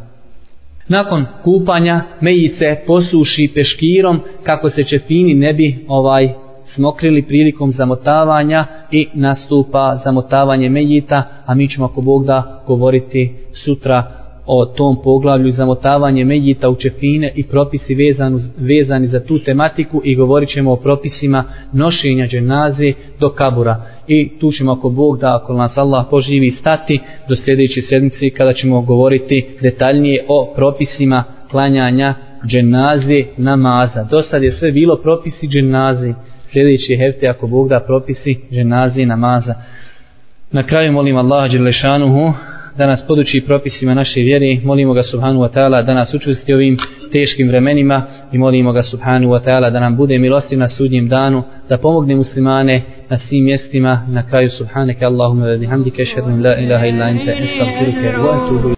Speaker 1: Nakon kupanja mejice posuši peškirom kako se čefini ne bi ovaj smokrili prilikom zamotavanja i nastupa zamotavanje mejita, a mi ćemo ako Bog da govoriti sutra o tom poglavlju zamotavanje medjita u čefine i propisi vezanu, vezani za tu tematiku i govorit ćemo o propisima nošenja dženaze do kabura. I tu ćemo ako Bog da, ako nas Allah poživi stati do sljedeće sedmice kada ćemo govoriti detaljnije o propisima klanjanja dženaze namaza. Do sad je sve bilo propisi dženaze. Sljedeće hefte ako Bog da propisi dženaze namaza. Na kraju molim Allaha Đelešanuhu da nas poduči propisima naše vjere, molimo ga subhanu wa ta'ala da nas učusti ovim teškim vremenima i molimo ga subhanu wa ta'ala da nam bude milosti na sudnjem danu, da pomogne muslimane na svim mjestima, na kraju subhaneke Allahumma wa bihamdike, šedun la ilaha illa ente, estagfiruke, wa atuhu.